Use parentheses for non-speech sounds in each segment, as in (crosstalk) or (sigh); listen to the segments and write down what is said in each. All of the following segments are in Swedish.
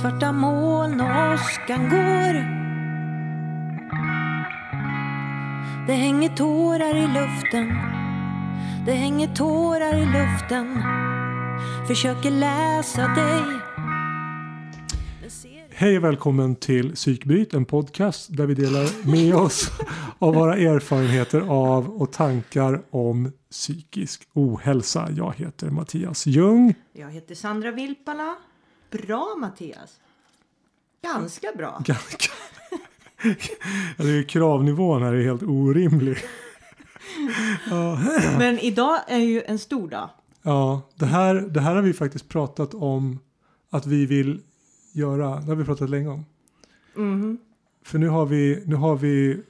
Svarta moln och åskan går Det hänger tårar i luften Det hänger tårar i luften Försöker läsa dig Hej och välkommen till Psykbryt, en podcast där vi delar med (laughs) oss av våra erfarenheter av och tankar om psykisk ohälsa. Jag heter Mattias Ljung. Jag heter Sandra Vilpala. Bra Mattias. Ganska bra. (laughs) Ganska. det är kravnivån här är helt orimlig. Men idag är ju en stor dag. Ja, det här, det här har vi faktiskt pratat om att vi vill göra. Det har vi pratat länge om. Mm. För nu har vi, nu har vi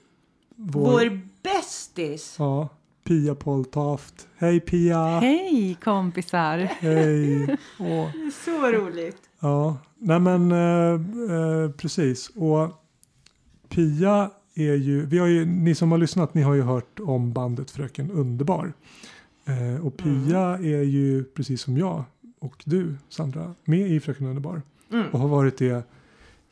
vår, vår bästis. Ja, Pia Poltaft. Hej Pia! Hej kompisar! Hej! (laughs) Åh. Så roligt! Ja, nej men eh, eh, precis. Och Pia är ju, vi har ju, ni som har lyssnat, ni har ju hört om bandet Fröken Underbar. Eh, och Pia mm. är ju precis som jag och du Sandra med i Fröken Underbar. Mm. Och har varit det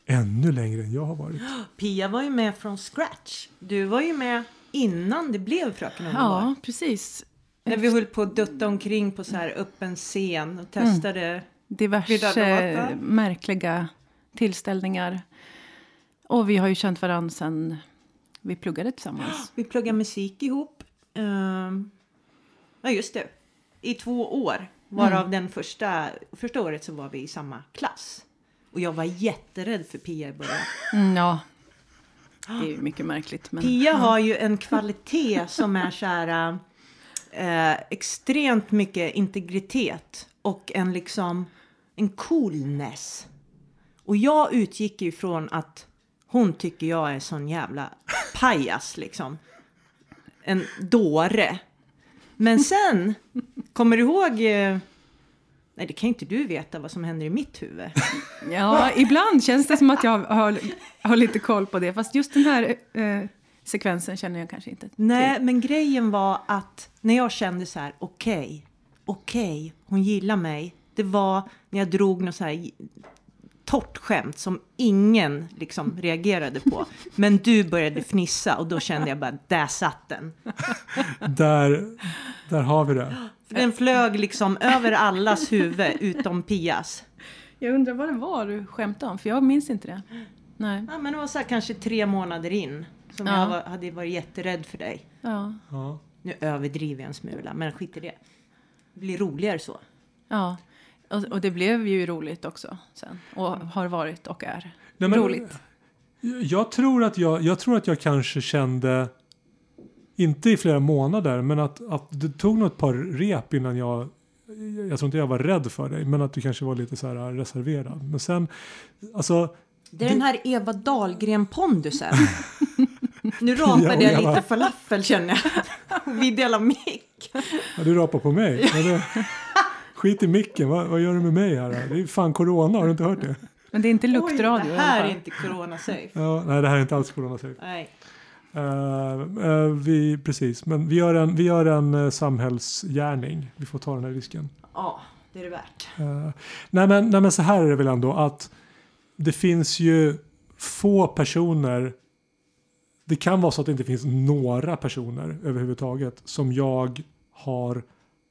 ännu längre än jag har varit. (gasps) Pia var ju med från scratch. Du var ju med innan det blev Fröken Underbar. Ja, precis. När vi höll på att dutta omkring på så här öppen scen och testade mm. Diverse märkliga tillställningar. Och vi har ju känt varandra sen vi pluggade tillsammans. (gasps) Vi pluggade musik ihop. Um, ja, just det. I två år. Varav mm. den första, första året så var vi i samma klass. Och jag var jätterädd för Pia i början. Mm, ja, (gasps) det är ju mycket märkligt. Men, Pia ja. har ju en kvalitet som är så här eh, extremt mycket integritet och en liksom en coolness. Och jag utgick ju från att hon tycker jag är sån jävla pajas liksom. En dåre. Men sen, kommer du ihåg eh, Nej, det kan inte du veta vad som händer i mitt huvud. Ja, ibland känns det som att jag har, har lite koll på det. Fast just den här eh, sekvensen känner jag kanske inte till. Nej, men grejen var att när jag kände så här, okej, okay, okej, okay, hon gillar mig. Det var när jag drog något så här torrt skämt som ingen liksom reagerade på. Men du började fnissa och då kände jag bara, där satt den. där, där har vi det. Den flög liksom över allas huvud utom Pias. Jag undrar vad det var du skämtade om, för jag minns inte det. Nej. Ja, men det var så här, kanske tre månader in som ja. jag var, hade varit jätterädd för dig. Ja. ja. Nu överdriver jag en smula, men skit i det. Det blir roligare så. Ja, och, och det blev ju roligt också sen. Och har varit och är Nej, men, roligt. Jag tror, att jag, jag tror att jag kanske kände inte i flera månader, men att, att det tog nog ett par rep innan jag jag tror inte jag var rädd för dig, men att du kanske var lite så här reserverad. Men sen, alltså. Det är det... den här Eva Dahlgren-pondusen. (laughs) nu rapade jag lite falafel känner jag. (laughs) Vi delar mick. Ja, du rapar på mig. Skit i micken, vad, vad, gör du med mig här? Det är fan corona, har du inte hört det? Men det är inte luktradio Oj, det här är inte corona-safe. Ja, nej, det här är inte alls corona-safe. Nej. Uh, uh, vi, precis, men vi gör en, vi gör en uh, samhällsgärning. Vi får ta den här risken. Ja, det är det värt. nej, men, nej men så här är det väl ändå att det finns ju få personer det kan vara så att det inte finns några personer överhuvudtaget som jag har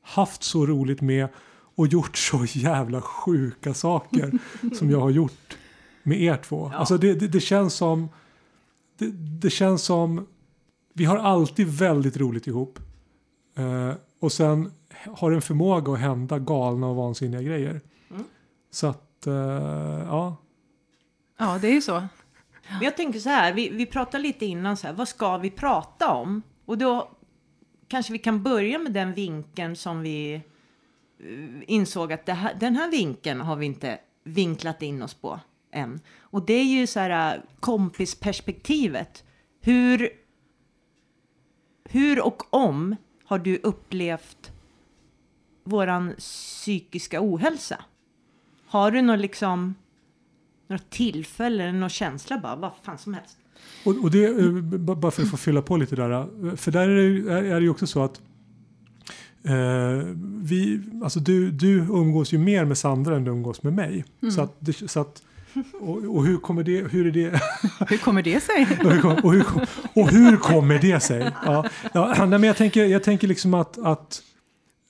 haft så roligt med och gjort så jävla sjuka saker (laughs) som jag har gjort med er två. Ja. Alltså det, det, det känns som det, det, känns som vi har alltid väldigt roligt ihop. Eh, och sen har en förmåga att hända galna och vansinniga grejer. Mm. Så att, eh, ja. Ja, det är ju så. Men jag tänker så här, vi, vi pratade lite innan så här, vad ska vi prata om? Och då kanske vi kan börja med den vinkeln som vi Eh, insåg att här, den här vinkeln har vi inte vinklat in oss på än. Och det är ju så här eh, kompisperspektivet. Hur, hur och om har du upplevt våran psykiska ohälsa? Har du någon liksom några tillfällen, någon känsla bara, vad fan som helst? Och, och det, eh, bara för att få fylla på lite där, för där är det, är det ju också så att Eh, vi, alltså du, du umgås ju mer med Sandra än du umgås med mig. Mm. Så, att, så att Och, och hur kommer det, hur är det? (laughs) Hur kommer det sig? (laughs) och, hur, och, hur, och hur kommer det sig? Ja, ja, nej, men jag tänker, jag tänker liksom att, att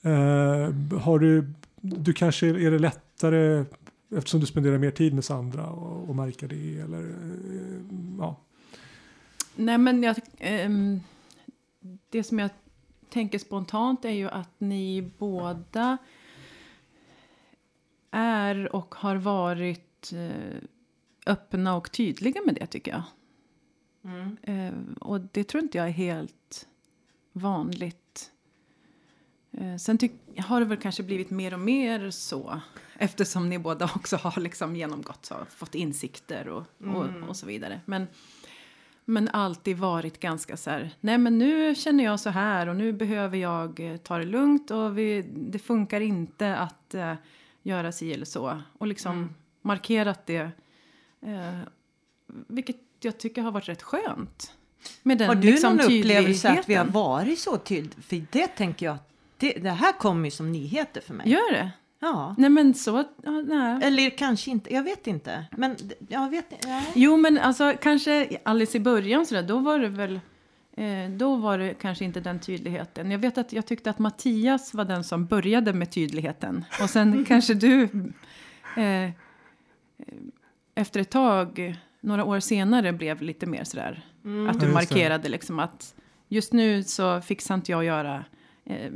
eh, har du, du kanske är det lättare eftersom du spenderar mer tid med Sandra och, och märka det eller eh, ja. Nej men jag, ehm, det som jag tänker spontant är ju att ni båda är och har varit eh, öppna och tydliga med det tycker jag. Mm. Eh, och det tror inte jag är helt vanligt. Eh, sen har det väl kanske blivit mer och mer så eftersom ni båda också har liksom genomgått så, fått insikter och, och, och så vidare. Men, men alltid varit ganska så här, nej men nu känner jag så här och nu behöver jag eh, ta det lugnt och vi, det funkar inte att eh, göra si eller så. Och liksom markerat det, eh, vilket jag tycker har varit rätt skönt. Med den Har du liksom, någon upplevelse att vi har varit så tydliga? För det tänker jag, det, det här kommer ju som nyheter för mig. Gör det? Ja. Nej men så, ja, nej. Eller kanske inte, jag vet inte. Men jag vet inte. nej. Jo, men alltså kanske alldeles i början så där, då var det väl eh, då var det kanske inte den tydligheten. Jag vet att jag tyckte att Mattias var den som började med tydligheten. Och sen (laughs) kanske du eh, efter ett tag, några år senare, blev lite mer sådär. Att Ja, just du markerade liksom att just nu så fixar inte jag göra eh,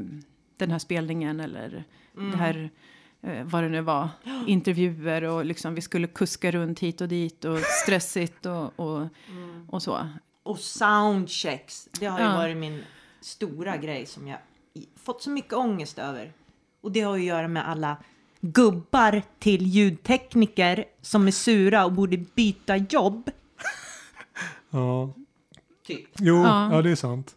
den här spelningen eller det här vad det nu var, (gasps) intervjuer och liksom vi skulle kuska runt hit och dit och (laughs) stressigt och, och, och så. Och soundchecks, det har ju Ja. varit min stora grej som jag fått så mycket ångest över. Och det har ju att göra med alla gubbar till ljudtekniker som är sura och borde byta jobb. (laughs) ja. Typ. Jo, ja. Ja. det är sant.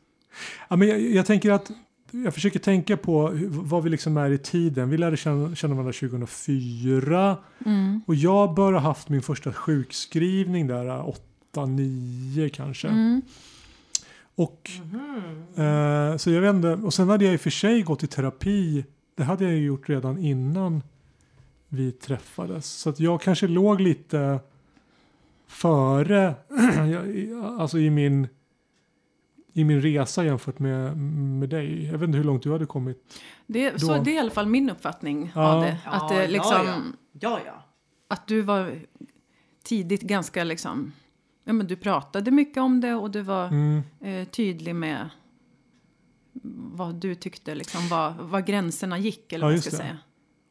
Ja, men jag, jag tänker att jag försöker tänka på vad vi liksom är i tiden. Vi lärde känna, känna varandra 2004 Mm. och jag bör ha haft min första sjukskrivning där 8-9 kanske. Mm. Och eh, så jag inte, och sen hade jag i och för sig gått i terapi. Det hade jag ju gjort redan innan vi träffades. Så att jag kanske låg lite före, (clears throat) alltså i min, i min resa jämfört med, med dig. Jag vet inte hur långt du hade kommit. Det, så Då. det är i alla fall min uppfattning Ja. av det. Att, det liksom, ja, ja. ja, ja. att du var tidigt ganska liksom, ja men du pratade mycket om det och du var Mm. eh, tydlig med vad du tyckte liksom var, var gränserna gick eller Ja, vad ska det. säga.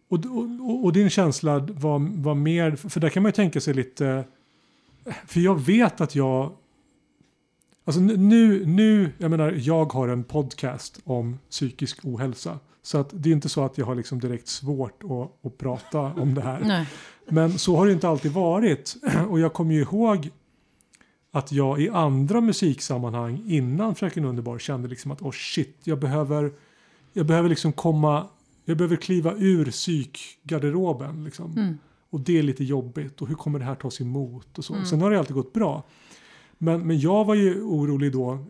Och, och, och din känsla var, var mer, för där kan man ju tänka sig lite, för jag vet att jag, alltså nu, nu, jag menar jag har en podcast om psykisk ohälsa. Så att det är inte så att jag har liksom direkt svårt att, att prata om det här. Nej. Men så har det inte alltid varit. (clears throat) Och jag kommer ju ihåg att jag i andra musiksammanhang innan Fröken Underbar kände liksom att oh shit, jag behöver, jag behöver liksom komma, jag behöver kliva ur psykgarderoben. Liksom. Mm. Och det är lite jobbigt och hur kommer det här tas emot och så. Mm. Sen har det alltid gått bra. Men, men jag var ju orolig då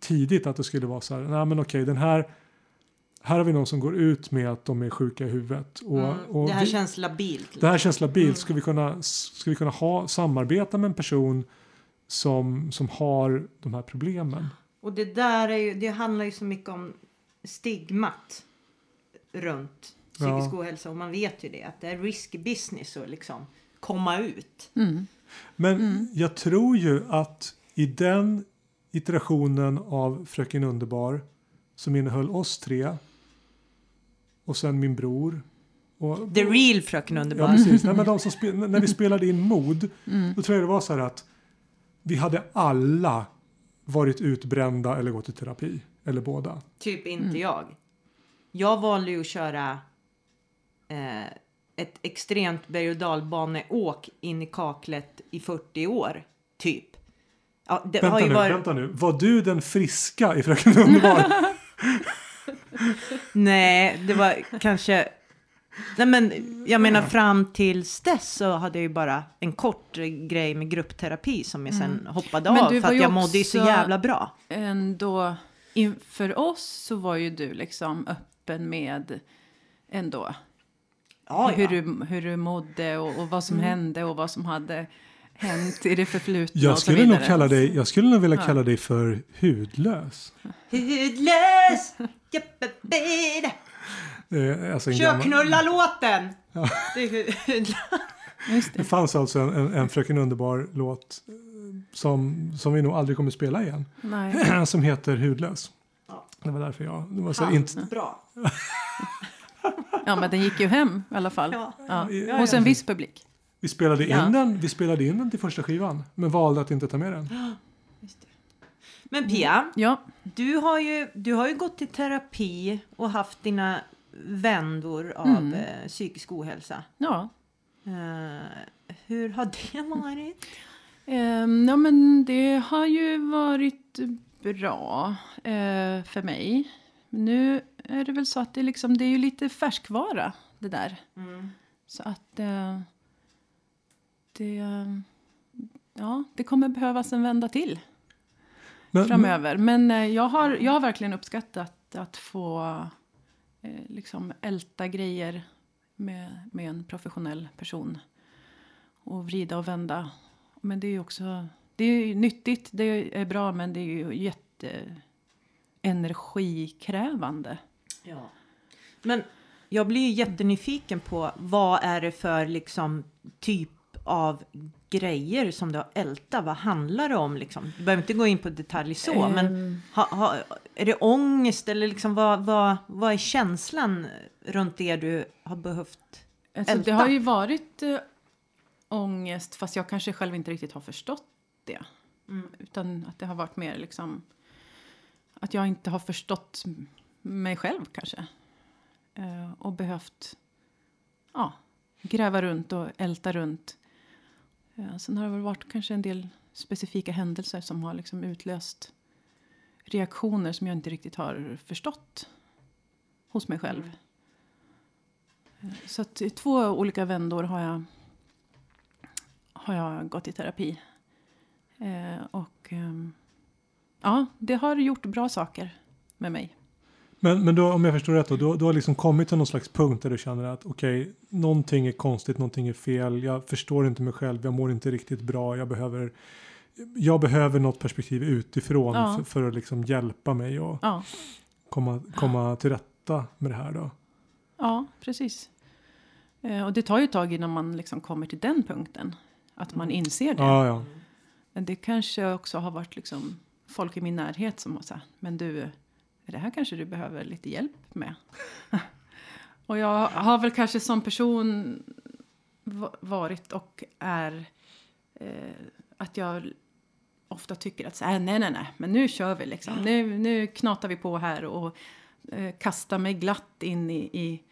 tidigt att det skulle vara så här, nej men okej den här, här har vi någon som går ut med att de är sjuka i huvudet. Och, Mm. och det här vi- känns labilt. det här känns labilt. Mm. Ska vi kunna, ska vi kunna ha, samarbeta med en person som, som har de här problemen? Och det där är ju, det handlar ju så mycket om stigmat runt psykisk Ja. ohälsa och man vet ju det att det är risky business att liksom komma ut. Mm. Men jag tror ju att i den iterationen av Fröken Underbar som innehöll oss tre och sen min bror. Och, The real Fröken Ja, Underbar. precis. Nej, men de som (laughs) spe, när vi spelade in Mod, Mm. då tror jag det var så här att vi hade alla varit utbrända eller gått i terapi. Eller båda. Typ inte jag. Jag valde ju att köra eh, ett extremt berg och dalbaneåk in i kaklet i 40 år. Typ. Ja, det har Vänta ju nu, varit... vänta nu. Var du den friska i Fröken Underbar? (laughs) Nej, det var kanske... Nej, men jag menar fram tills dess så hade jag ju bara en kort grej med gruppterapi som jag sen hoppade Men av du för var att jag mådde ju så jävla bra. Ändå, inför oss så var ju du liksom öppen med ändå Ja, hur, ja. du, hur du mådde och, och vad som hände och vad som hade hänt i det förflutna Jag skulle nog kalla dig, jag skulle nog vilja Ja. kalla dig för hudlös. Hudlös! Eh, Alltså en gammal, Körknulla-låten! Det det fanns alltså en, en, en Fröken Underbar-låt eh, som, som vi nog aldrig kommer spela igen. Nej. (clears throat) som heter Hudlös. Ja. Det var därför jag... Det var så Fan, inte, Bra. (laughs) Ja, men den gick ju hem i alla fall. Ja. Ja. Ja, Hos en viss publik. vi, spelade in Ja. den, vi spelade in den till första skivan, men valde att inte ta med den. Men Pia, Ja, du har, ju, du har ju gått i terapi och haft dina vändor av Mm. eh, psykisk ohälsa. ja. Eh, hur har det (laughs) varit? Ehm, ja, men det har ju varit bra eh, för mig. Nu är det väl så att det, liksom, det är ju lite färskvara det där. Så att eh, det, ja, det kommer behövas en vända till Men, framöver. Men eh, jag, har, jag har verkligen uppskattat att få eh, liksom älta grejer med, med en professionell person. Och vrida och vända. Men det är ju också det är ju nyttigt, det är bra men det är ju jätte energikrävande. Ja. Men jag blir ju jättenyfiken på vad är det för liksom typ av grejer som du har ältat? Vad handlar det om liksom? Du behöver inte gå in på detalj så, men Ehm. ha, ha, är det ångest eller liksom vad, vad, vad är känslan runt det du har behövt? Alltså, det Älta. har ju varit eh, ångest fast jag kanske själv inte riktigt har förstått det. Mm. Utan att det har varit mer liksom att jag inte har förstått mig själv kanske. Eh, och behövt ja, gräva runt och älta runt. Eh, sen har det väl varit kanske en del specifika händelser som har liksom utlöst reaktioner som jag inte riktigt har förstått hos mig själv. Eh, så att i två olika vändor har jag, har jag gått i terapi. Eh, och eh, ja, det har gjort bra saker med mig men, men då, om jag förstår rätt då, du, du har liksom kommit till någon slags punkt där du känner att okej, någonting är konstigt, någonting är fel, jag förstår inte mig själv, jag mår inte riktigt bra, jag behöver jag behöver något perspektiv utifrån Ja. för, för att liksom hjälpa mig och Ja, komma, komma till rätta med det här då. ja precis. Eh, och det tar ju ett tag innan man liksom kommer till den punkten. Att man inser det. Ja, ja. Men det kanske också har varit liksom folk i min närhet som har sagt, men du, det här kanske du behöver lite hjälp med. (laughs) och jag har väl kanske som person va- varit och är eh, att jag ofta tycker att så här, nej, nej, nej, men nu kör vi liksom. Nu, nu knatar vi på här och eh, kastar mig glatt in i, i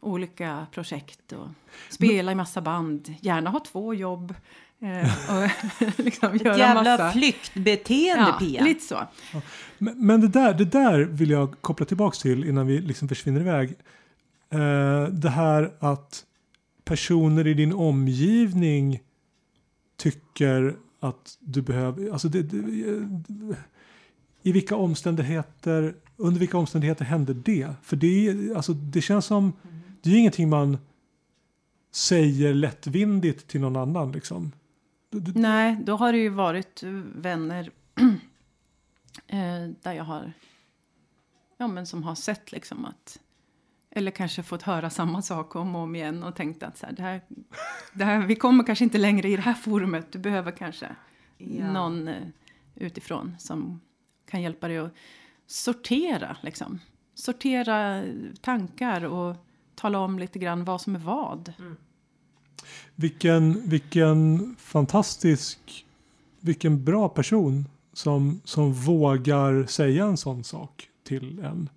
olika projekt och spela i massa band. Gärna ha två jobb. Eh, och (laughs) liksom Ett göra jävla massa... flyktbeteende Ja, Pia. lite så. Men, men det, där, det där vill jag koppla tillbaks till innan vi liksom försvinner iväg. Eh, det här att personer i din omgivning tycker att du behöver, alltså det, det, eh, i vilka omständigheter, under vilka omständigheter händer det? För det, är- alltså, det känns som, det är ju ingenting man säger lättvindigt till någon annan liksom. Nej, då har det ju varit vänner (clears throat) eh, där jag har... Ja, men som har sett liksom att... Eller kanske fått höra samma sak om och om igen och tänkt att så här, det här, det här, vi kommer kanske inte längre i det här forumet. Du behöver kanske Ja. någon eh, utifrån som kan hjälpa dig att sortera. Liksom. Sortera tankar och tala om lite grann vad som är vad. Vilken, vilken fantastisk, vilken bra person som, som vågar säga en sån sak till en.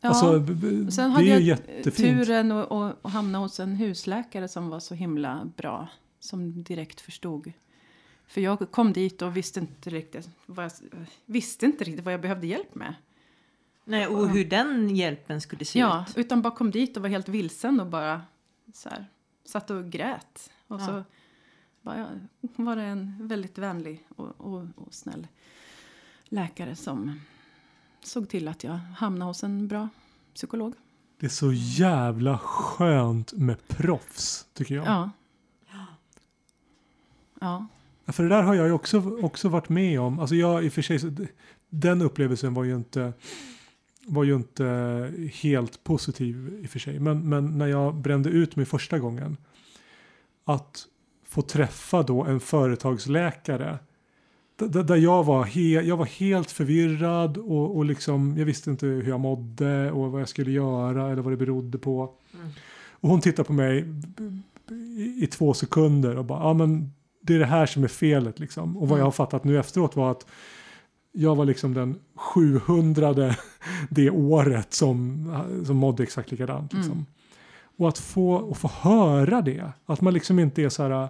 Ja. Alltså, Sen det hade är jag jättefint. turen att att- hamna hos en husläkare som var så himla bra. Som direkt förstod. För jag kom dit och visste inte riktigt vad jag, visste inte riktigt vad jag behövde hjälp med. Nej, och hur den hjälpen skulle se Ja, ut. utan bara kom dit och var helt vilsen och bara så här, satt och grät. Och Ja. så bara, var det en väldigt vänlig och, och, och snäll läkare som såg till att jag hamnade hos en bra psykolog. Det är så jävla skönt med proffs, tycker jag. Ja. Ja. Ja, För det där har jag ju också, också varit med om. Alltså jag i och för sig, den upplevelsen var ju inte var ju inte helt positiv i och för sig. Men, men när jag brände ut mig första gången. Att få träffa då en företagsläkare. Där jag var, he, jag var helt förvirrad och, och liksom, jag visste inte hur jag mådde och vad jag skulle göra eller vad det berodde på. Och hon tittar på mig i, i två sekunder och bara, ja men det är det här som är felet liksom. Och vad jag har fattat nu efteråt var att jag var liksom den 700 det året som, som mådde exakt likadant. Liksom. Och att få, att få höra det, att man liksom inte är så här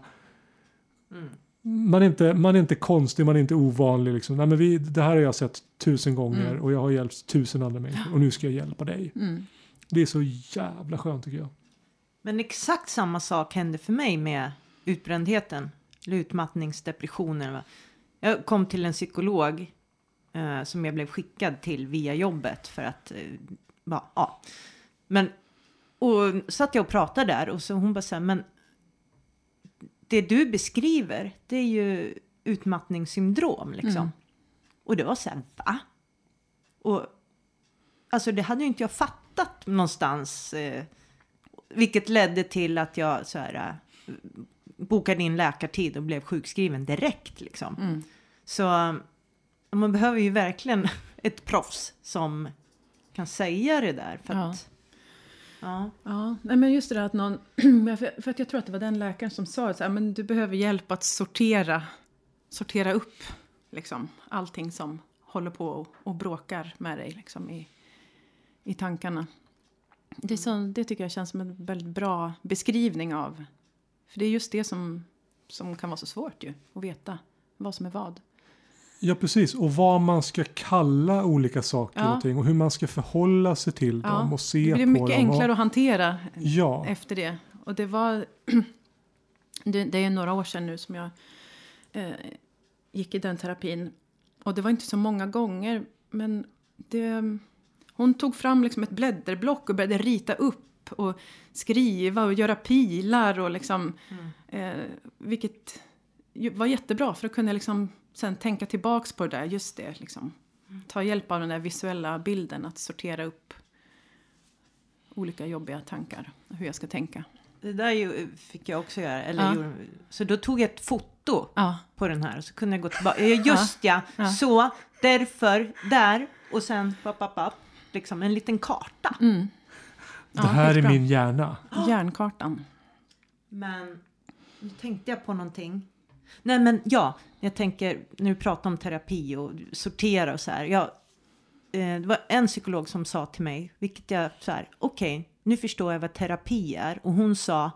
man är, inte, man är inte konstig, man är inte ovanlig. Liksom. Nej, men vi, det här har jag sett tusen gånger och jag har hjälpt tusen andra människor och nu ska jag hjälpa dig. Mm. Det är så jävla skönt tycker jag. Men exakt samma sak hände för mig med utbrändheten. Eller utmattningsdepressionen. Jag kom till en psykolog eh, som jag blev skickad till via jobbet för att, eh, va, ja. Men, och satt jag och pratade där och så hon bara så här, men det du beskriver, det är ju utmattningssyndrom liksom. Mm. Och det var så här, va? Och alltså det hade ju inte jag fattat någonstans. Eh, vilket ledde till att jag så här, eh, bokade in läkartid och blev sjukskriven direkt. Liksom. Mm. Så eh, man behöver ju verkligen (laughs) ett proffs som kan säga det där. För Ja. att, ja. Ja, nej, men just det där att någon... (clears throat) för att jag tror att det var den läkaren som sa att men du behöver hjälp att sortera, sortera upp liksom, allting som håller på och, och bråkar med dig liksom, i, i tankarna. Det, är så, det tycker jag känns som en väldigt bra beskrivning av... För det är just det som, som kan vara så svårt ju, att veta vad som är vad. Ja, precis. Och vad man ska kalla olika saker Ja. och ting och hur man ska förhålla sig till dem och se det blir på mycket dem. enklare och, att hantera Ja, efter det. Och det var... (clears throat) det, det är några år sedan nu som jag eh, gick i den terapin. Och det var inte så många gånger, men det... Hon tog fram liksom ett blädderblock och började rita upp och skriva och göra pilar och liksom... Eh, vilket var jättebra för att kunna liksom sen tänka tillbaks på det där, just det liksom. Ta hjälp av den där visuella bilden att sortera upp olika jobbiga tankar hur jag ska tänka. Det där ju, fick jag också göra. Eller Ja. gjorde, så då tog jag ett foto Ja, på den här och så kunde jag gå tillbaka. Ja, Just ja, Ja. så, därför, där och sen papp, papp, papp, liksom en liten karta. mm. det här är skitbra. min hjärna. Järnkartan. Men nu tänkte jag på någonting. Nej men ja, jag tänker när du pratar om terapi och sortera och så här. Jag, eh, det var en psykolog som sa till mig, vilket jag så här, okej, nu förstår jag vad terapi är. Och hon sa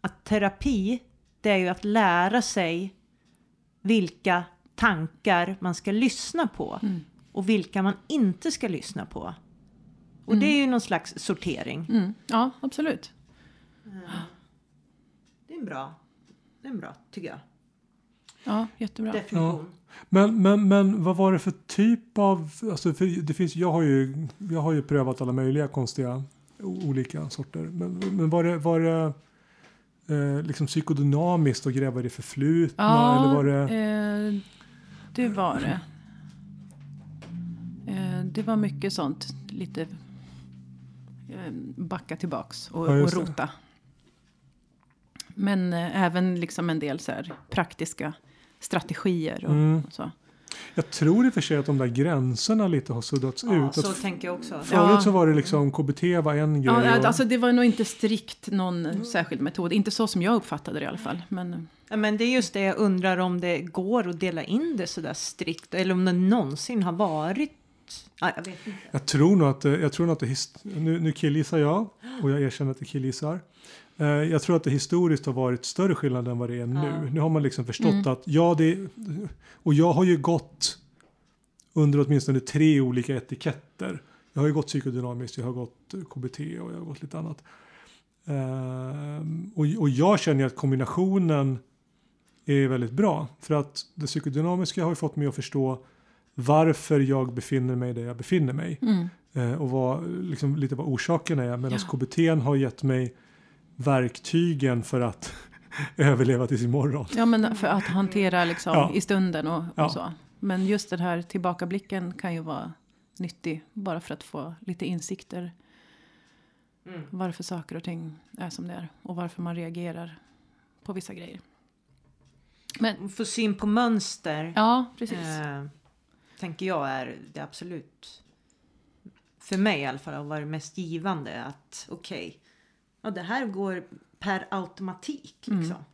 att terapi, det är ju att lära sig vilka tankar man ska lyssna på och vilka man inte ska lyssna på. Och det är ju någon slags sortering. Mm. Ja, absolut. Det är en bra, det är en bra tycker jag. Ja, jättebra. Definition. Men, men, men vad var det för typ av, alltså för det finns, jag har ju, jag har ju prövat alla möjliga konstiga olika sorter. Men, men var det, var det eh, liksom psykodynamiskt och gräva i det förflutna? Ja, eller var det, eh, det var det. Eh, det var mycket sånt. Lite eh, backa tillbaks och, Ja, och rota. Men eh, även liksom en del så här praktiska strategier och, Mm. och så. jag tror i och för sig att de där gränserna lite har suddats Ja, ut. så Att tänker jag också. Förut Ja. så var det liksom KBT var en grej. Ja, och, alltså det var nog inte strikt någon särskild metod. Inte så som jag uppfattade det i alla fall. Men, Ja, men det är just det jag undrar om det går att dela in det sådär strikt eller om det någonsin har varit. Ja, jag vet inte. Jag tror nog att, det- jag tror nog att det, nu, nu killgissar jag och jag erkänner att jag killgissar. Eh, jag tror att det historiskt har varit större skillnad än vad det är nu. Ja. Nu har man liksom förstått att ja, det och jag har ju gått under åtminstone tre olika etiketter. Jag har ju gått psykodynamiskt, jag har gått eh, KBT och jag har gått lite annat. Ehm, och, och jag känner att kombinationen är väldigt bra. För att det psykodynamiska har ju fått mig att förstå varför jag befinner mig där jag befinner mig. mm, Eh, och vad, liksom, lite vad orsaken är. Medan Ja. KBT har gett mig verktygen för att (laughs) överleva tills imorgon. Ja, men för att hantera liksom Ja. i stunden och, och Ja. så. Men just den här tillbakablicken kan ju vara nyttig. Bara för att få lite insikter. Mm. Varför saker och ting är som det är. Och varför man reagerar på vissa grejer. Men Få syn på mönster. ja, precis. Eh, tänker jag är det absolut, för mig i alla fall, har varit mest givande. Att okej, ja, det här går per automatik. Liksom.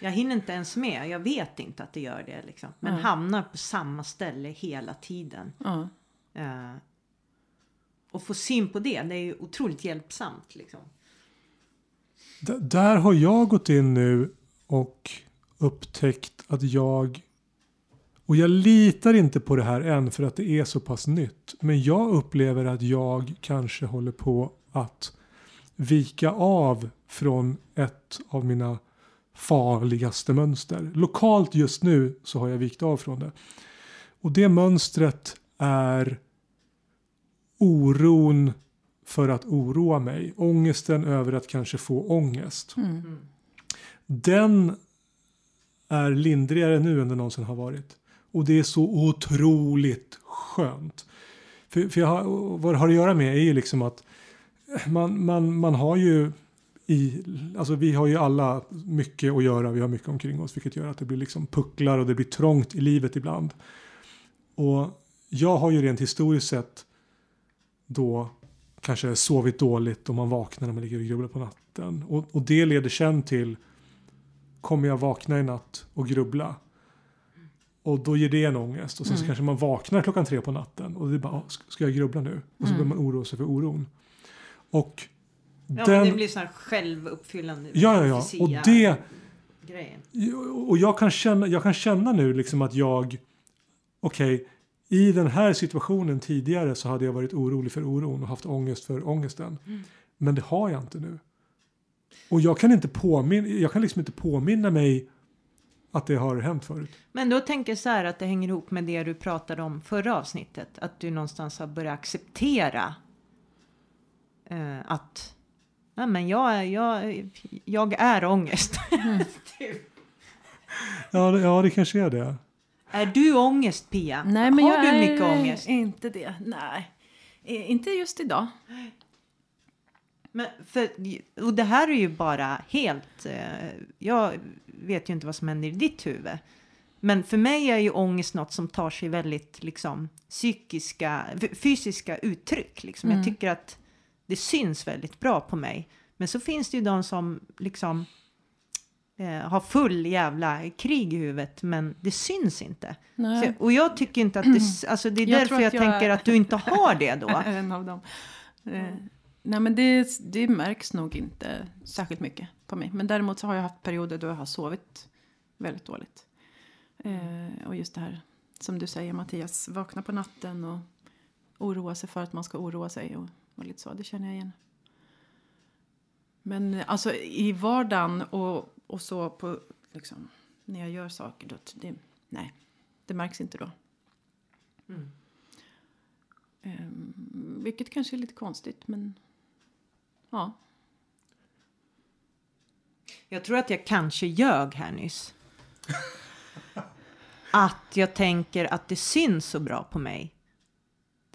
Jag hinner inte ens med, jag vet inte att det gör det. Liksom. Men Mm. hamnar på samma ställe hela tiden. Ja. Eh, och få syn på det, det är ju otroligt hjälpsamt. Liksom. D- där har jag gått in nu och upptäckt att jag och jag litar inte på det här än för att det är så pass nytt. Men jag upplever att jag kanske håller på att vika av från ett av mina farligaste mönster. Lokalt just nu så har jag vikt av från det. Och det mönstret är oron för att oroa mig. Ångesten över att kanske få ångest. Mm. Den är lindrigare nu än den någonsin har varit. Och det är så otroligt skönt. För, för jag har, vad det har att göra med är ju liksom att man, man, man har ju i, alltså vi har ju alla mycket att göra, vi har mycket omkring oss vilket gör att det blir liksom pucklar och det blir trångt i livet ibland. Och jag har ju rent historiskt sett då kanske sovit dåligt och man vaknar när man ligger och grubblar på natten. Och, och det leder sen till kommer jag vakna i natt och grubbla? Och då ger det en ångest och sen så Mm. kanske man vaknar klockan tre på natten och det är bara, "Åh, ska jag grubbla nu? Och så Mm. börjar man oroa sig för oron. Och Ja, den, Det blir sån här självuppfyllande Ja, ja, ja. Och det- grejen. och jag kan känna, jag kan känna nu liksom att jag, okej, i den här situationen tidigare så hade jag varit orolig för oron och haft ångest för ångesten. Mm. Men det har jag inte nu. Och jag kan inte påminna, jag kan liksom inte påminna mig att det har hänt förut. Men då tänker jag så här att det hänger ihop med det du pratade om förra avsnittet. Att du någonstans har börjat acceptera eh, att Nej, men jag, är, jag, jag är ångest. (laughs) Typ. Ja, det, ja, det kanske är det. är du ångest Pia? Nej, men har jag du är mycket ångest? inte det. Nej, inte just idag. Men för, och det här är ju bara helt... Eh, jag vet ju inte vad som händer i ditt huvud. Men för mig är ju ångest något som tar sig väldigt liksom, psykiska, fysiska uttryck. Liksom. Mm. Jag tycker att det syns väldigt bra på mig. Men så finns det ju de som liksom eh, har full jävla krig i huvudet men det syns inte. Så, och jag tycker inte att det... Alltså det är Jag därför jag, jag tänker att du inte har det då. (laughs) en av dem. Eh, nej men det, det märks nog inte särskilt mycket på mig. Men däremot så har jag haft perioder då jag har sovit väldigt dåligt. Eh, och just det här som du säger Mattias, vakna på natten och oroa sig för att man ska oroa sig och, och lite så, det känner jag igen. Men eh, alltså i vardagen och, och så på liksom när jag gör saker då, det, nej, det märks inte då. Mm. Ehm, vilket kanske är lite konstigt, men ja. Jag tror att jag kanske ljög här nyss. att jag tänker att det syns så bra på mig.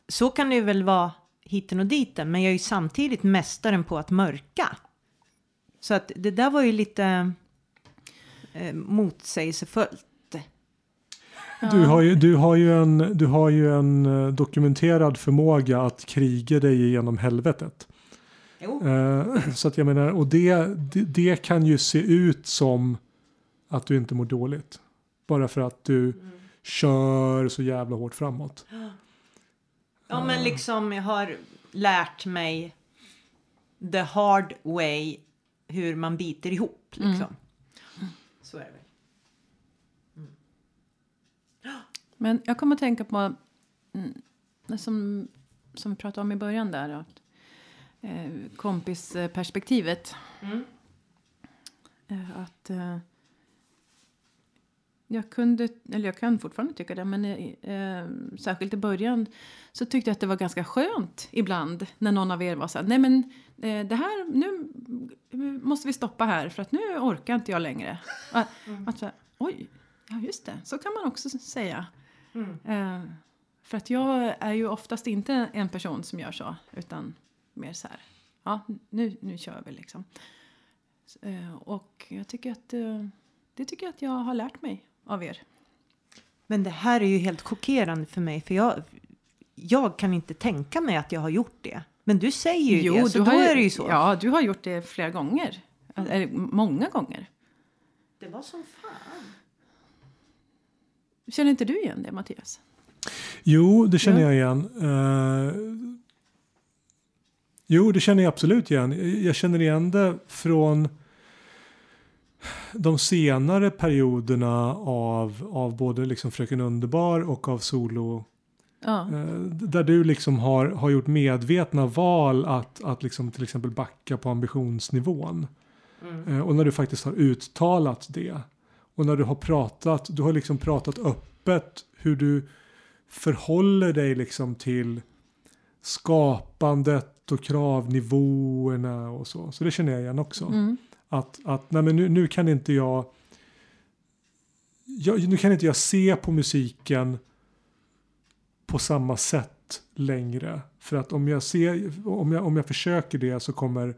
Så kan det väl vara hiten och diten, men jag är ju samtidigt mästaren på att mörka. Så att det där var ju lite eh, motsägelsefullt. Du har ju, du har ju, en, du har ju en eh, dokumenterad förmåga att kriga dig igenom helvetet. Eh, så att jag menar, och det, det, det kan ju se ut som att du inte mår dåligt. Bara för att du kör så jävla hårt framåt. Ja, men liksom jag har lärt mig the hard way hur man biter ihop. Liksom. Så är det väl. Men jag kommer att tänka på, mm, som, som vi pratade om i början där, att, eh, kompisperspektivet. Mm. Eh, att, eh, jag kunde, eller jag kan fortfarande tycka det, men eh, särskilt i början så tyckte jag att det var ganska skönt ibland när någon av er var så här, nej men eh, det här, nu måste vi stoppa här för att nu orkar inte jag längre. (laughs) Att, mm. att oj, ja just det, så kan man också säga. Mm. Eh, för att jag är ju oftast inte en person som gör så, utan mer så här, ja nu, nu kör vi liksom. Eh, och jag tycker att eh, det tycker jag att jag har lärt mig av er. Men det här är ju helt chockerande för mig, för jag, jag kan inte tänka mig att jag har gjort det. Men du säger ju jo, det, så då har, är det ju så. Ja, du har gjort det flera gånger. Eller många gånger. Det var som fan. Känner inte du igen det, Mattias? Jo, det känner ja. jag igen. Uh, jo, det känner jag absolut igen. Jag känner igen det från de senare perioderna av, av både liksom Fröken Underbar och av Solo Ja. Eh, där du liksom har, har gjort medvetna val att, att liksom till exempel backa på ambitionsnivån. Mm. Eh, och när du faktiskt har uttalat det. Och när du har pratat, du har liksom pratat öppet hur du förhåller dig liksom till skapandet och kravnivåerna och så. Så det känner jag igen också. Mm. Att, att nej men nu, nu kan inte jag, jag, nu kan inte jag se på musiken på samma sätt längre. För att om jag, ser, om jag, om jag försöker det så kommer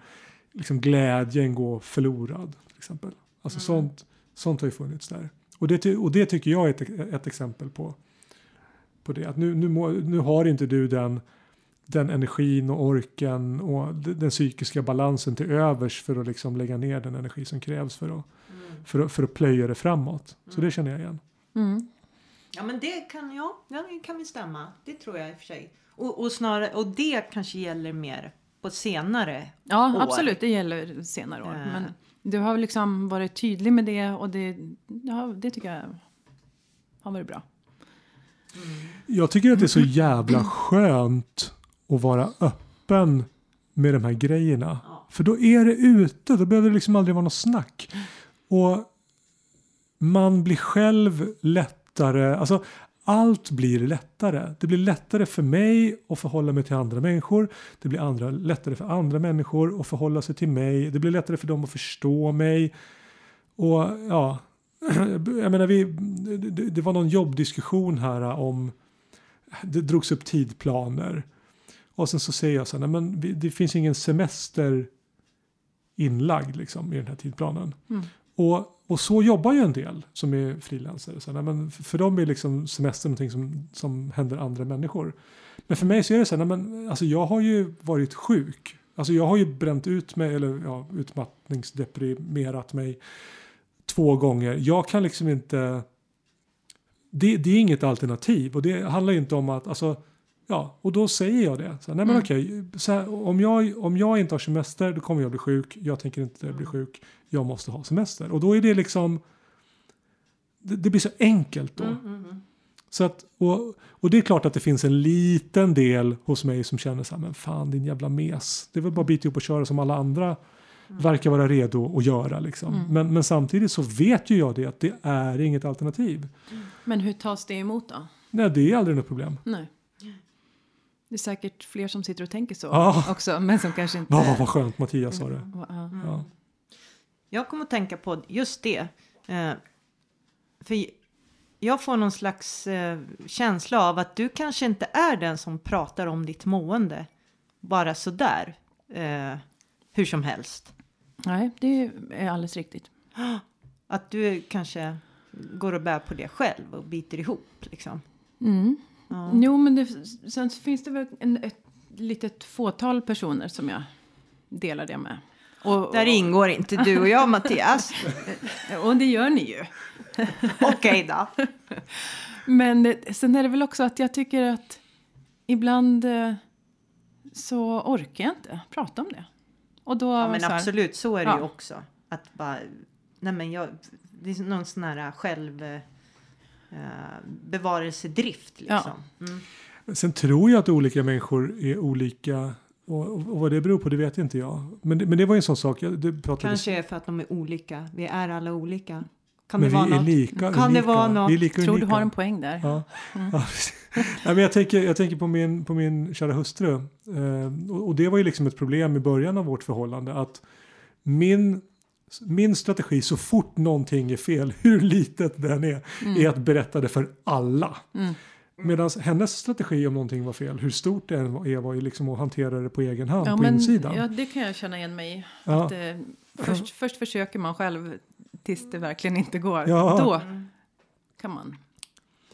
liksom glädjen gå förlorad. Till exempel. Alltså mm. sånt, sånt har ju funnits där. Och det, och det tycker jag är ett, ett exempel på, på det. Att nu, nu, må, nu har inte du den, den energin och orken och den psykiska balansen till övers för att liksom lägga ner den energi som krävs för att, mm. för, att, för att plöja det framåt. Så det känner jag igen. Mm. Ja men det kan, ja, ja, det kan väl stämma. Det tror jag i och för sig. Och, och, snarare, och det kanske gäller mer på senare ja, år. Ja absolut, det gäller senare år. Äh. Men du har liksom varit tydlig med det och det, ja, det tycker jag har varit bra. Mm. Jag tycker att det är så jävla skönt att vara öppen med de här grejerna. Ja. För då är det ute, då behöver det liksom aldrig vara något snack. Och man blir själv lätt lättare, alltså allt blir lättare. Det blir lättare för mig att förhålla mig till andra människor. Det blir andra, lättare för andra människor att förhålla sig till mig. Det blir lättare för dem att förstå mig. Och ja, (clears throat) jag menar vi, det, det var någon jobbdiskussion här om, det drogs upp tidplaner. Och sen så säger jag så här, nej men det finns ingen semester inlagd liksom i den här tidplanen. Mm. Och och så jobbar ju en del som är frilansare. Så, men för, för dem är liksom semester någonting som, som händer andra människor. Men för mig så är det så här, men, alltså jag har ju varit sjuk. Alltså jag har ju bränt ut mig, eller ja, utmattningsdeprimerat mig två gånger. Jag kan liksom inte... Det, det är inget alternativ och det handlar ju inte om att, alltså, ja, och då säger jag det. Så, nej men mm. okej, så här, om, jag, om jag inte har semester då kommer jag bli sjuk. Jag tänker inte bli sjuk jag måste ha semester. Och då är det liksom, det, det blir så enkelt då. Mm, mm, mm. Så att, och, och det är klart att det finns en liten del hos mig som känner så här, men fan din jävla mes. Det är väl bara att bita ihop och köra som alla andra mm. verkar vara redo att göra. Liksom. Mm. Men, men samtidigt så vet ju jag det att det är inget alternativ. Men hur tas det emot då? Nej, det är aldrig något problem. Nej. Det är säkert fler som sitter och tänker så ah. också, men som kanske inte... Ja, vad skönt Mattias sa det. Ja. Jag kommer att tänka på just det. Eh, för jag får någon slags eh, känsla av att du kanske inte är den som pratar om ditt mående bara sådär eh, hur som helst. Nej, det är alldeles riktigt. Att du kanske går och bär på det själv och biter ihop liksom. Mm. Ja. Jo, men det, sen finns det väl en, ett litet fåtal personer som jag delar det med. Och, Där ingår inte du och jag, Mattias. (laughs) och det gör ni ju. (laughs) Okej då. (laughs) Men sen är det väl också att jag tycker att ibland eh, så orkar jag inte prata om det. Och då ja, men så här, absolut, så är det ja. ju också. Att bara, nej men jag, det är någon sån här själv... Eh, bevarelsedrift liksom. Ja. Mm. Sen tror jag att olika människor är olika och, och, vad det beror på det vet inte jag. Men, men det var en sån sak. Det pratades... Kanske är för att de är olika. Vi är alla olika. Kan Men det vara något? lika Kan det unika. vara något? Vi är lika Tror du unika. har en poäng där. Ja. Ja, precis. Nej, men jag, tänker, jag tänker på min, på min kära hustru. Eh, och, och det var ju liksom ett problem i början av vårt förhållande. Att min, min strategi så fort någonting är fel, (laughs) hur litet den är, är att berätta det för alla. Mm. Medan hennes strategi om någonting var fel, hur stort det än är, var ju liksom att hantera det på egen hand, Ja, på men, insidan. ja, det kan jag känna igen mig i. Ja. Att, eh, först, först försöker man själv tills det verkligen inte går. Ja. Då kan man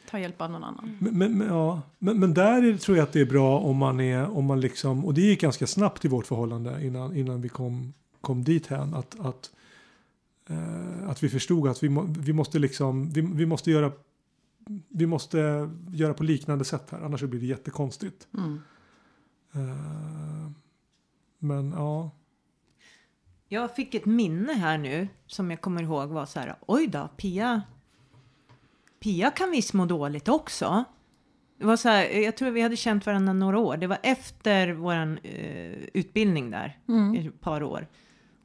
ta hjälp av någon annan. Men, men, men, ja. men, men där är, tror jag att det är bra om man är, om man liksom, och det gick ganska snabbt i vårt förhållande innan, innan vi kom, kom dit hän. Att, att, att vi förstod att vi, må, vi måste liksom, vi, vi måste göra vi måste göra på liknande sätt här, annars så blir det jättekonstigt. Mm. Eh, men ja, Jag fick ett minne här nu som jag kommer ihåg var så här. Oj då, Pia. Pia kan visst må dåligt också. Det var så här, jag tror vi hade känt varandra några år. Det var efter vår eh, utbildning där, Mm. ett par år.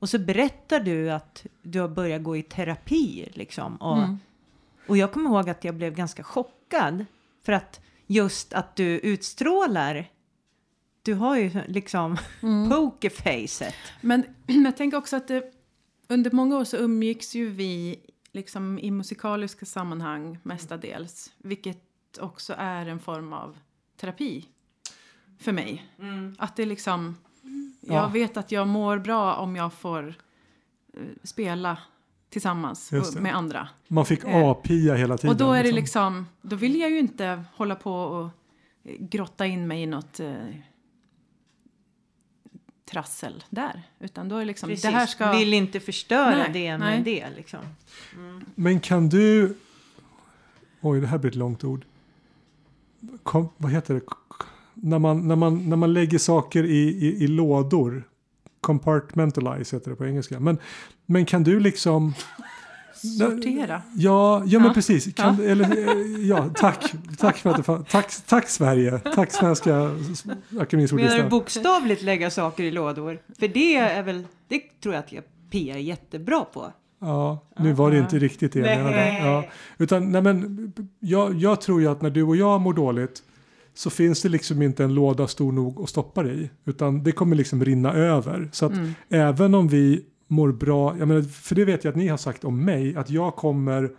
Och så berättar du att du har börjat gå i terapi liksom. Och, Mm. och jag kommer ihåg att jag blev ganska chockad. För att just att du utstrålar. Du har ju liksom Mm. (laughs) pokerfacet. Men (clears throat) jag tänker också att det, under många år så umgicks ju vi liksom i musikaliska sammanhang mestadels. Vilket också är en form av terapi för mig. Att det liksom, jag Ja. vet att jag mår bra om jag får eh, spela tillsammans med andra. man fick Eh, apia hela tiden. Och då är det liksom, då vill jag ju inte hålla på och eh, grotta in mig i något eh, trassel där. Utan då är det liksom, Precis. det här ska... Vill inte förstöra Nej, det med nej. det liksom. Men kan du... Oj, det här blir ett långt ord. Kom, vad heter det? När man, när, man, när man lägger saker i, i, i lådor. Compartmentalize heter det på engelska. Men, men kan du liksom... Sortera. Ja, ja men Ja. precis. Kan, Eller, eh, ja, (laughs) tack. Tack, för att du, fa- tack, tack Sverige. Tack Svenska Akademins Menar du ordlista. bokstavligt lägga saker i lådor? För det är väl, det tror jag att jag Pia är jättebra på. Ja, nu var det inte riktigt det jag Nej. menade. Ja. Utan, nej men, jag, jag tror ju att när du och jag mår dåligt så finns det liksom inte en låda stor nog att stoppa det i. Utan det kommer liksom rinna över. Så att Mm. även om vi mår bra, jag menar, för det vet jag att ni har sagt om mig, att jag kommer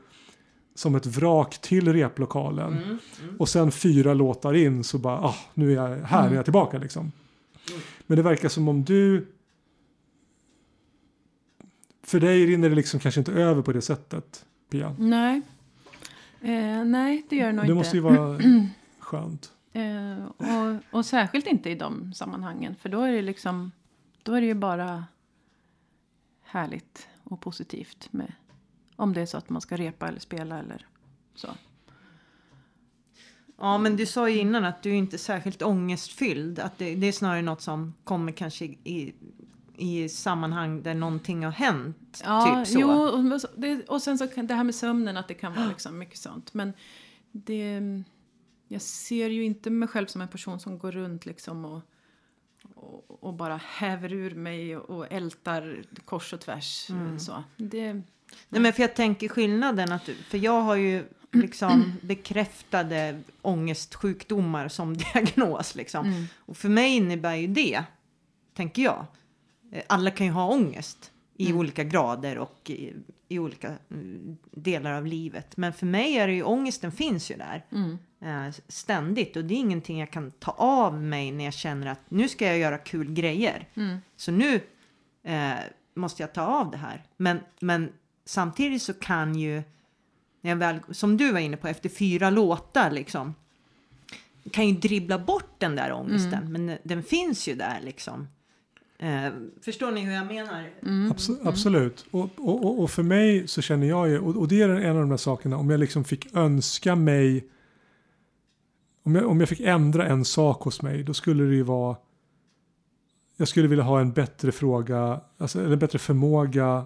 som ett vrak till replokalen. Och sen fyra låtar in så bara, ah, nu är jag här, är jag tillbaka liksom. Men det verkar som om du för dig rinner det liksom kanske inte över på det sättet, Pia. Nej. Eh, nej, det gör det nog Det inte. måste ju vara (clears throat) skönt. Eh, och, och särskilt inte i de sammanhangen. För då är det liksom, då är det ju bara härligt och positivt med om det är så att man ska repa eller spela eller så. Ja, men du sa ju innan att du är inte särskilt ångestfylld. Att det, det är snarare något som kommer kanske i, i sammanhang där någonting har hänt. typ så. jo, och, det, och sen så kan det här med sömnen att det kan vara (gasps) liksom mycket sånt. Men det, jag ser ju inte mig själv som en person som går runt liksom och, och, och bara häver ur mig och, ältar kors och tvärs. Så. Det, Nej, men för jag tänker skillnaden att, för jag har ju liksom (clears throat) bekräftade ångestsjukdomar som (laughs) diagnos liksom. Mm. Och för mig innebär ju det, tänker jag, eh, alla kan ju ha ångest i Mm. olika grader och i, i olika mm, delar av livet. Men för mig är det ju ångesten finns ju där mm. Eh, ständigt och det är ingenting jag kan ta av mig när jag känner att nu ska jag göra kul grejer. Mm. Så nu eh, måste jag ta av det här. Men, men samtidigt så kan ju, när jag väl, som du var inne på, efter fyra låtar liksom, kan ju dribbla bort den där ångesten. Men den- den finns ju där liksom. Eh, förstår ni hur jag menar? Abs- Absolut. Och, och, och- och för mig så känner jag ju, och, och det är en av de här sakerna, om jag liksom fick önska mig, om jag, om jag fick ändra en sak hos mig, då skulle det ju vara, jag skulle vilja ha en bättre fråga, alltså, eller en bättre förmåga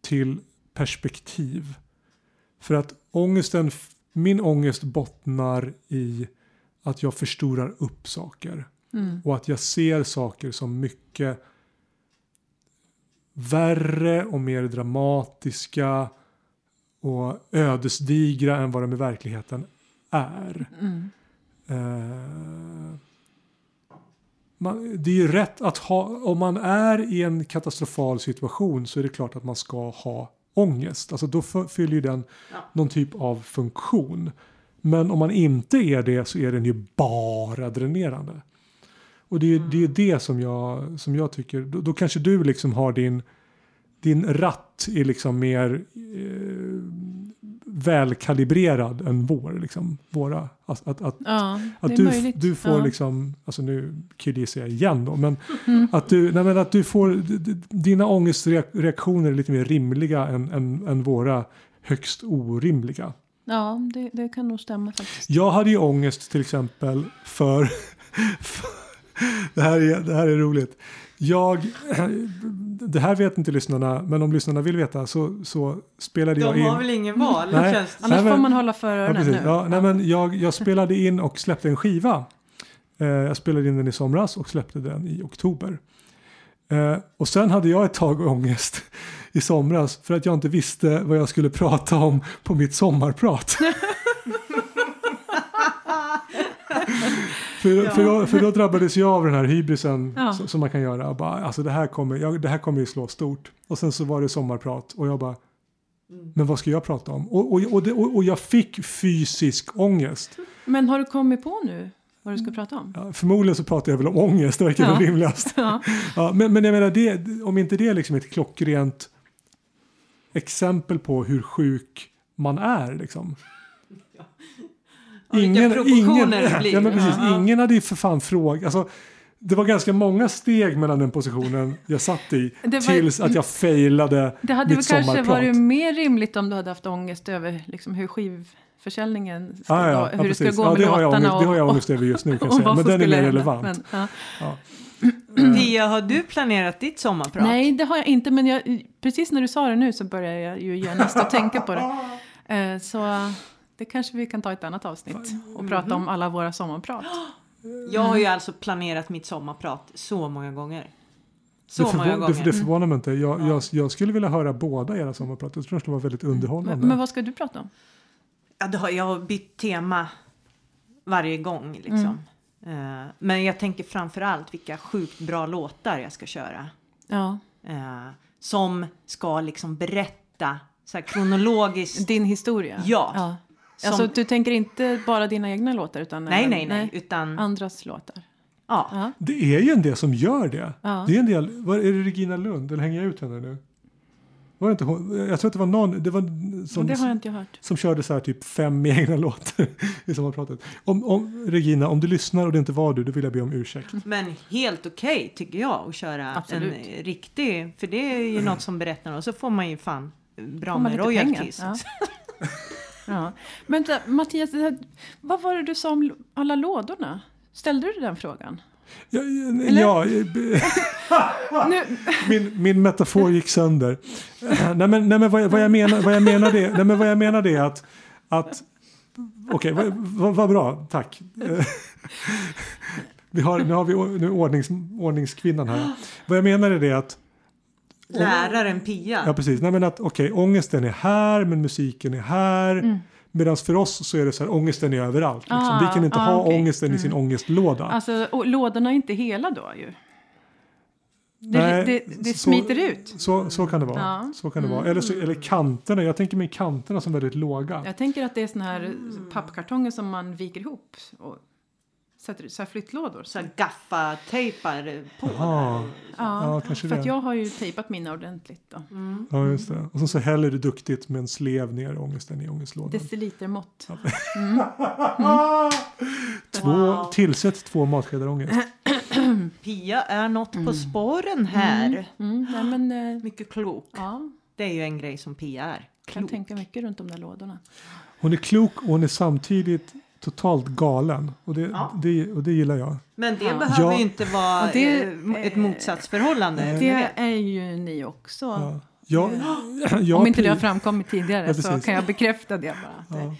till perspektiv. För att ångesten, min ångest bottnar i att jag förstorar upp saker. Mm. Och att jag ser saker som mycket värre och mer dramatiska och ödesdigra än vad de i verkligheten är. Mm. Eh, man, det är ju rätt att ha, om man är i en katastrofal situation så är det klart att man ska ha ångest. Alltså då fyller ju den Ja. någon typ av funktion. Men om man inte är det så är den ju bara dränerande. Och det är ju det, är det som, jag, som jag tycker, då, då kanske du liksom har din, din ratt är liksom mer eh, välkalibrerad än vår. Liksom, våra. Att, att, att, Ja, att du, möjligt. du får ja. liksom, alltså nu killgissar jag igen då, men Mm. att du, nej men att du får, dina ångestreaktioner är lite mer rimliga än, än, än våra högst orimliga. Ja, det, det kan nog stämma faktiskt. Jag hade ju ångest till exempel för, (laughs) för det, här är, det här är roligt. Jag, (clears throat) det här vet inte lyssnarna, men om lyssnarna vill veta så, så spelade jag De in. har väl ingen val? Nej. känns det Annars Nej, men- får man hålla för Ja, öronen precis. nu. Ja, nej, men jag, jag spelade in och släppte en skiva. Eh, jag spelade in den i somras och släppte den i oktober. Eh, och sen hade jag ett tag ångest i somras för att jag inte visste vad jag skulle prata om på mitt sommarprat. (laughs) (laughs) för, för, då, för då drabbades jag av den här hybrisen Ja. som, som man kan göra. Bara, alltså det, här kommer, jag, det här kommer ju slå stort. Och sen så var det sommarprat och jag bara men vad ska jag prata om? Och, och, och, det, och, och jag fick fysisk ångest. Men har du kommit på nu vad du ska prata om? Ja, förmodligen så pratar jag väl om ångest, det verkar Ja. väl rimligast. (laughs) Ja. Ja, men, men jag menar, det, om inte det är liksom ett klockrent exempel på hur sjuk man är. Liksom. (laughs) Ja, det blir. ja, men precis, Ja. ingen hade ju för fan frågat. Alltså, det var ganska många steg mellan den positionen jag satt i Det var- tills att jag failade Det hade väl mitt kanske sommarprat. varit mer rimligt om du hade haft ångest över liksom, hur skivförsäljningen ska Ja, ja, gå, ja, hur det ska gå ja, med det har jag låtarna ångest, det har jag ångest över just nu kan jag säga. Men den är mer relevant. Men, ja. Ja. (clears throat) Pia, har du planerat ditt sommarprat? Nej, det har jag inte. Men jag, precis när du sa det nu så börjar jag ju genast att tänka på det. (laughs) Eh, så det kanske vi kan ta ett annat avsnitt och prata om alla våra sommarprat. (gasps) Jag har ju alltså planerat mitt sommarprat så många gånger. Så det, många gånger. det, det förvånar mig inte. Jag, jag, jag skulle vilja höra båda era sommarprat. Jag tror det skulle vara väldigt underhållande. Men, men vad ska du prata om? Ja, har, jag har bytt tema varje gång liksom. Mm. Eh, men jag tänker framför allt vilka sjukt bra låtar jag ska köra. Ja, Eh, som ska liksom berätta så här kronologiskt. din historia? Ja. ja. Som- Alltså, du tänker inte bara dina egna låtar utan nej, nej, nej, utan andras låtar? ja. Det är ju en del som gör det. Ja. Det är en del. Var, är det Regina Lund? Eller hänger jag ut henne nu? Var det inte hon? Jag tror att det var någon. Det var som, det har jag inte hört. som körde så här typ fem (laughs) egna låtar i sommarpratet. Om, om, Regina, om du lyssnar och det inte var du, då vill jag be om ursäkt. Men helt okej tycker jag att köra Absolut. en riktig, för det är ju något som berättar och så får man ju fan bra med royalties. (laughs) (laughs) Ja. Men Mattias, vad var det du sa om alla lådorna? Ställde du den frågan? Ja, ja, (laughs) min, min metafor gick sönder. nej men, nej, men vad, jag- vad jag menar, vad jag menar det, nej, men vad jag menar det är att, att okej, vad, vad, vad bra, tack. (laughs) Vi har, nu har vi nu ordnings, ordningskvinnan här. Vad jag menar är det att Läraren Pia. Ja, precis. Nej, men att okej, ångesten är här, men musiken är här. Mm. Medan för oss så är det så här, ångesten är överallt. Liksom. Ah, Vi kan inte ah, ha okej. ångesten i sin ångestlåda. alltså, och lådorna är inte hela då ju. Det, Nej, det, det så- smiter ut. Så, så kan det vara. Ja. Så kan det vara. Eller, så, eller kanterna, jag tänker mig kanterna som väldigt låga. Jag tänker att det är såna här pappkartonger som man viker ihop och sätter så här flyttlådor. Så här gaffatejpar på. Ja, Ja, kanske för jag har ju tejpat mina ordentligt då. Ja, just det. Och så, så häller du duktigt med en slev ner ångesten i ångestlådan. Decilitermått. (laughs) Två, Wow. Tillsätt två matskedar ångest. (clears throat) Pia är något på spåren här. Mm, nej, men, eh, Mycket klok. ja, Det är ju en grej som Pia är. kan Klok. tänka mycket runt de där lådorna. Hon är klok och hon är samtidigt totalt galen. Och det, Ja. det, och det gillar jag. Men det Ja. behöver Ja. ju inte vara det- eh, ett motsatsförhållande. Nej. Det är ju ni också. Ja. Jag, jag, Om inte det har framkommit tidigare Ja, så kan jag bekräfta det bara.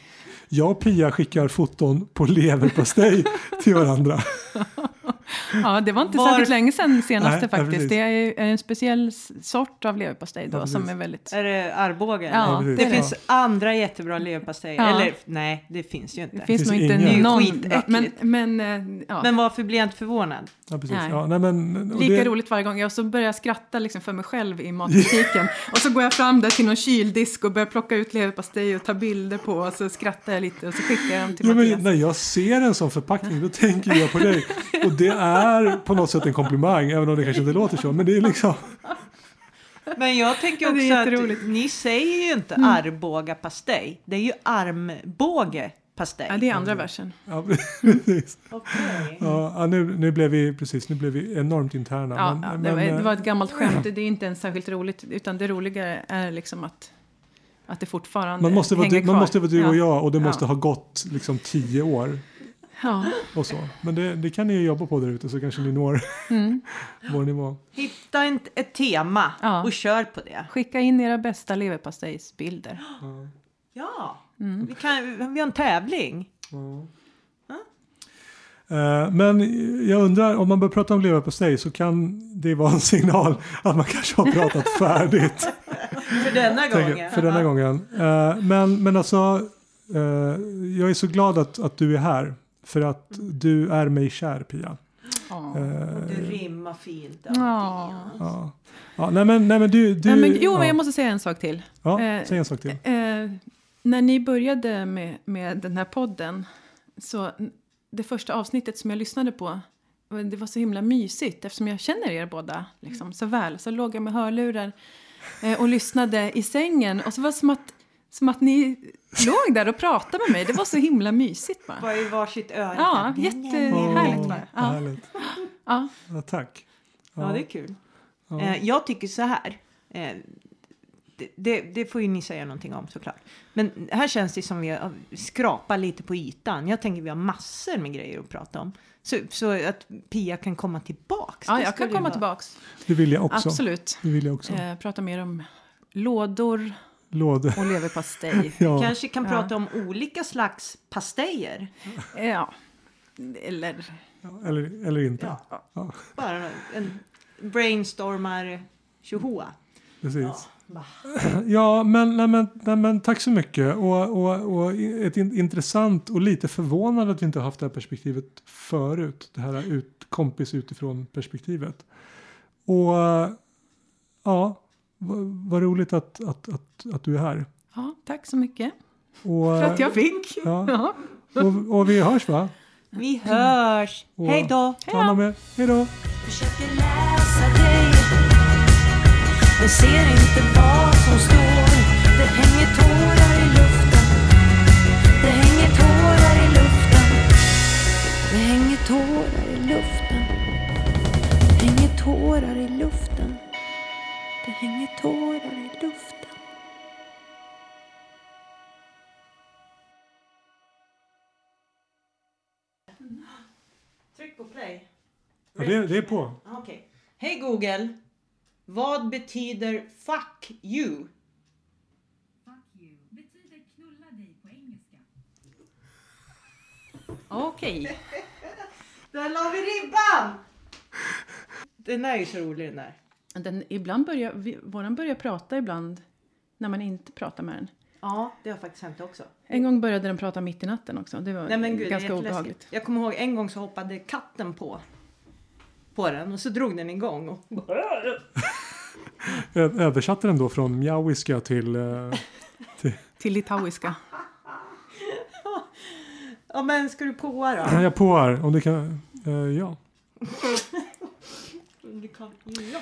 Jag och Pia skickar foton på leverpastej till varandra. (laughs) (laughs) Ja, det var inte Var- särskilt länge sedan senaste Nej, faktiskt. det är är en speciell sort av leverpastej då Ja, som är väldigt... Är det Arboga? Ja, det det är finns det. andra jättebra leverpastejer. Ja. Eller nej, det finns ju inte. Det finns finns nog inte någon... Skitäckligt. Men, men, eh, ja. Men varför blir jag inte förvånad? Ja, precis. Nej. Ja, nej, men, Lika det, roligt varje gång. Och så börjar jag skratta liksom för mig själv i matbutiken. (laughs) och så går jag fram där till någon kyldisk och börjar plocka ut leverpastej och ta bilder på. Och så skrattar jag lite och så skickar jag dem till Ja, men Mattias. när jag ser en sån förpackning då tänker jag på dig. (laughs) Och det är på något sätt en komplimang, även om det kanske inte låter så. Men det är liksom... Men jag tänker Ja, det är också att ni säger ju inte Arboga pastej. Det är ju armbåge pastej. Ja, det är andra versen. Ja, precis. Okej. Ja, nu, nu, blev vi, precis, nu blev vi enormt interna. Ja, men, ja, det, men, var, det eh, var ett gammalt skämt. Det är inte ens särskilt roligt. Utan det roliga är liksom att, att det fortfarande man måste, vara hänger du, man kvar. måste vara du och Ja. jag och det Ja. måste ha gått liksom tio år Ja. och så. Men det, det kan ni ju jobba på där ute så kanske ni når Mm. (laughs) vår nivå. Hitta en, ett tema Ja. och kör på det. Skicka in era bästa leverpastejsbilder. Ja, Mm. vi, kan, vi har en tävling. Eh, Men jag undrar, om man börjar prata om leverpastej så kan det vara en signal att man kanske har pratat (laughs) färdigt. För denna tänker jag, för denna gången. Eh, Men, men alltså, eh, jag är så glad att, att du är här. För att du är mig kär Pia. Ja. Eh, Du rimmar fint. Ja. Ja. Ja, nej men, nej men du... du Nej, men, jo, ja. men jag måste säga en sak till. ja, eh, säg en sak till. Eh, när ni började med, med den här podden, så det första avsnittet som jag lyssnade på, det var så himla mysigt eftersom jag känner er båda liksom, så väl. Så låg jag med hörlurar eh, och lyssnade i sängen och så var det som att, som att ni låg där och pratade med mig. Det var så himla mysigt bara. Bara i varsitt öra. Ja, jättehärligt var vad Ja, härligt. ja. Ja, tack. Ja, det är kul. Ja. Eh, jag tycker så här. Eh, det, det, det får ju ni säga någonting om såklart. Men här känns det som vi har skrapat lite på ytan. Jag tänker vi har massor med grejer att prata om. Så, så att Pia kan komma tillbaks. ja jag kan komma vara- tillbaks. Det vill jag också. Absolut. Det vill jag också. Eh, prata mer om lådor Låde. och leverpastej. (laughs) Ja. Kanske kan Ja. prata om olika slags pastejer. Ja, eller... Eller, eller inte. Ja. Ja. Bara en brainstormar tjohoa. Precis. Ja. (clears throat) Ja, men, nej, men, nej, men tack så mycket. Och, och, och ett in, intressant och lite förvånande att vi inte har haft det här perspektivet förut. Det här ut, kompis utifrån perspektivet. Och ja, vad, vad roligt att, att, att, att du är här. Ja, tack så mycket Och, för att jag fick. ja, (laughs) Ja. och, och vi hörs va? Vi hörs! Och- Hej då! Ta hand om er. Hej då! Försöker läsa dig Men ser inte vad som står Det hänger tårar i luften Det hänger tårar i luften Det hänger tårar i luften Det hänger tårar i luften Det hänger tårar i luften Tryck på play. Ja, det, det är på. Okej. Hej Google! Vad betyder fuck you? Fuck you betyder knulla dig på engelska. Okej. (laughs) Där la vi ribban! Den är ju så rolig den där. Den, ibland börjar, vi, våran börjar prata ibland när man inte pratar med den. Ja, det har faktiskt hänt också. En gång började den prata mitt i natten också. Det var Nej men gud, det ganska jätteläskigt. obehagligt. Jag kommer ihåg en gång så hoppade katten på på den och så drog den igång. Och... Översatte den då från mjauiska till... eh, Till litauiska. Ja men ska du påa då? (clears throat) jag på här, om du kan... eh, ja. Du kan... ja.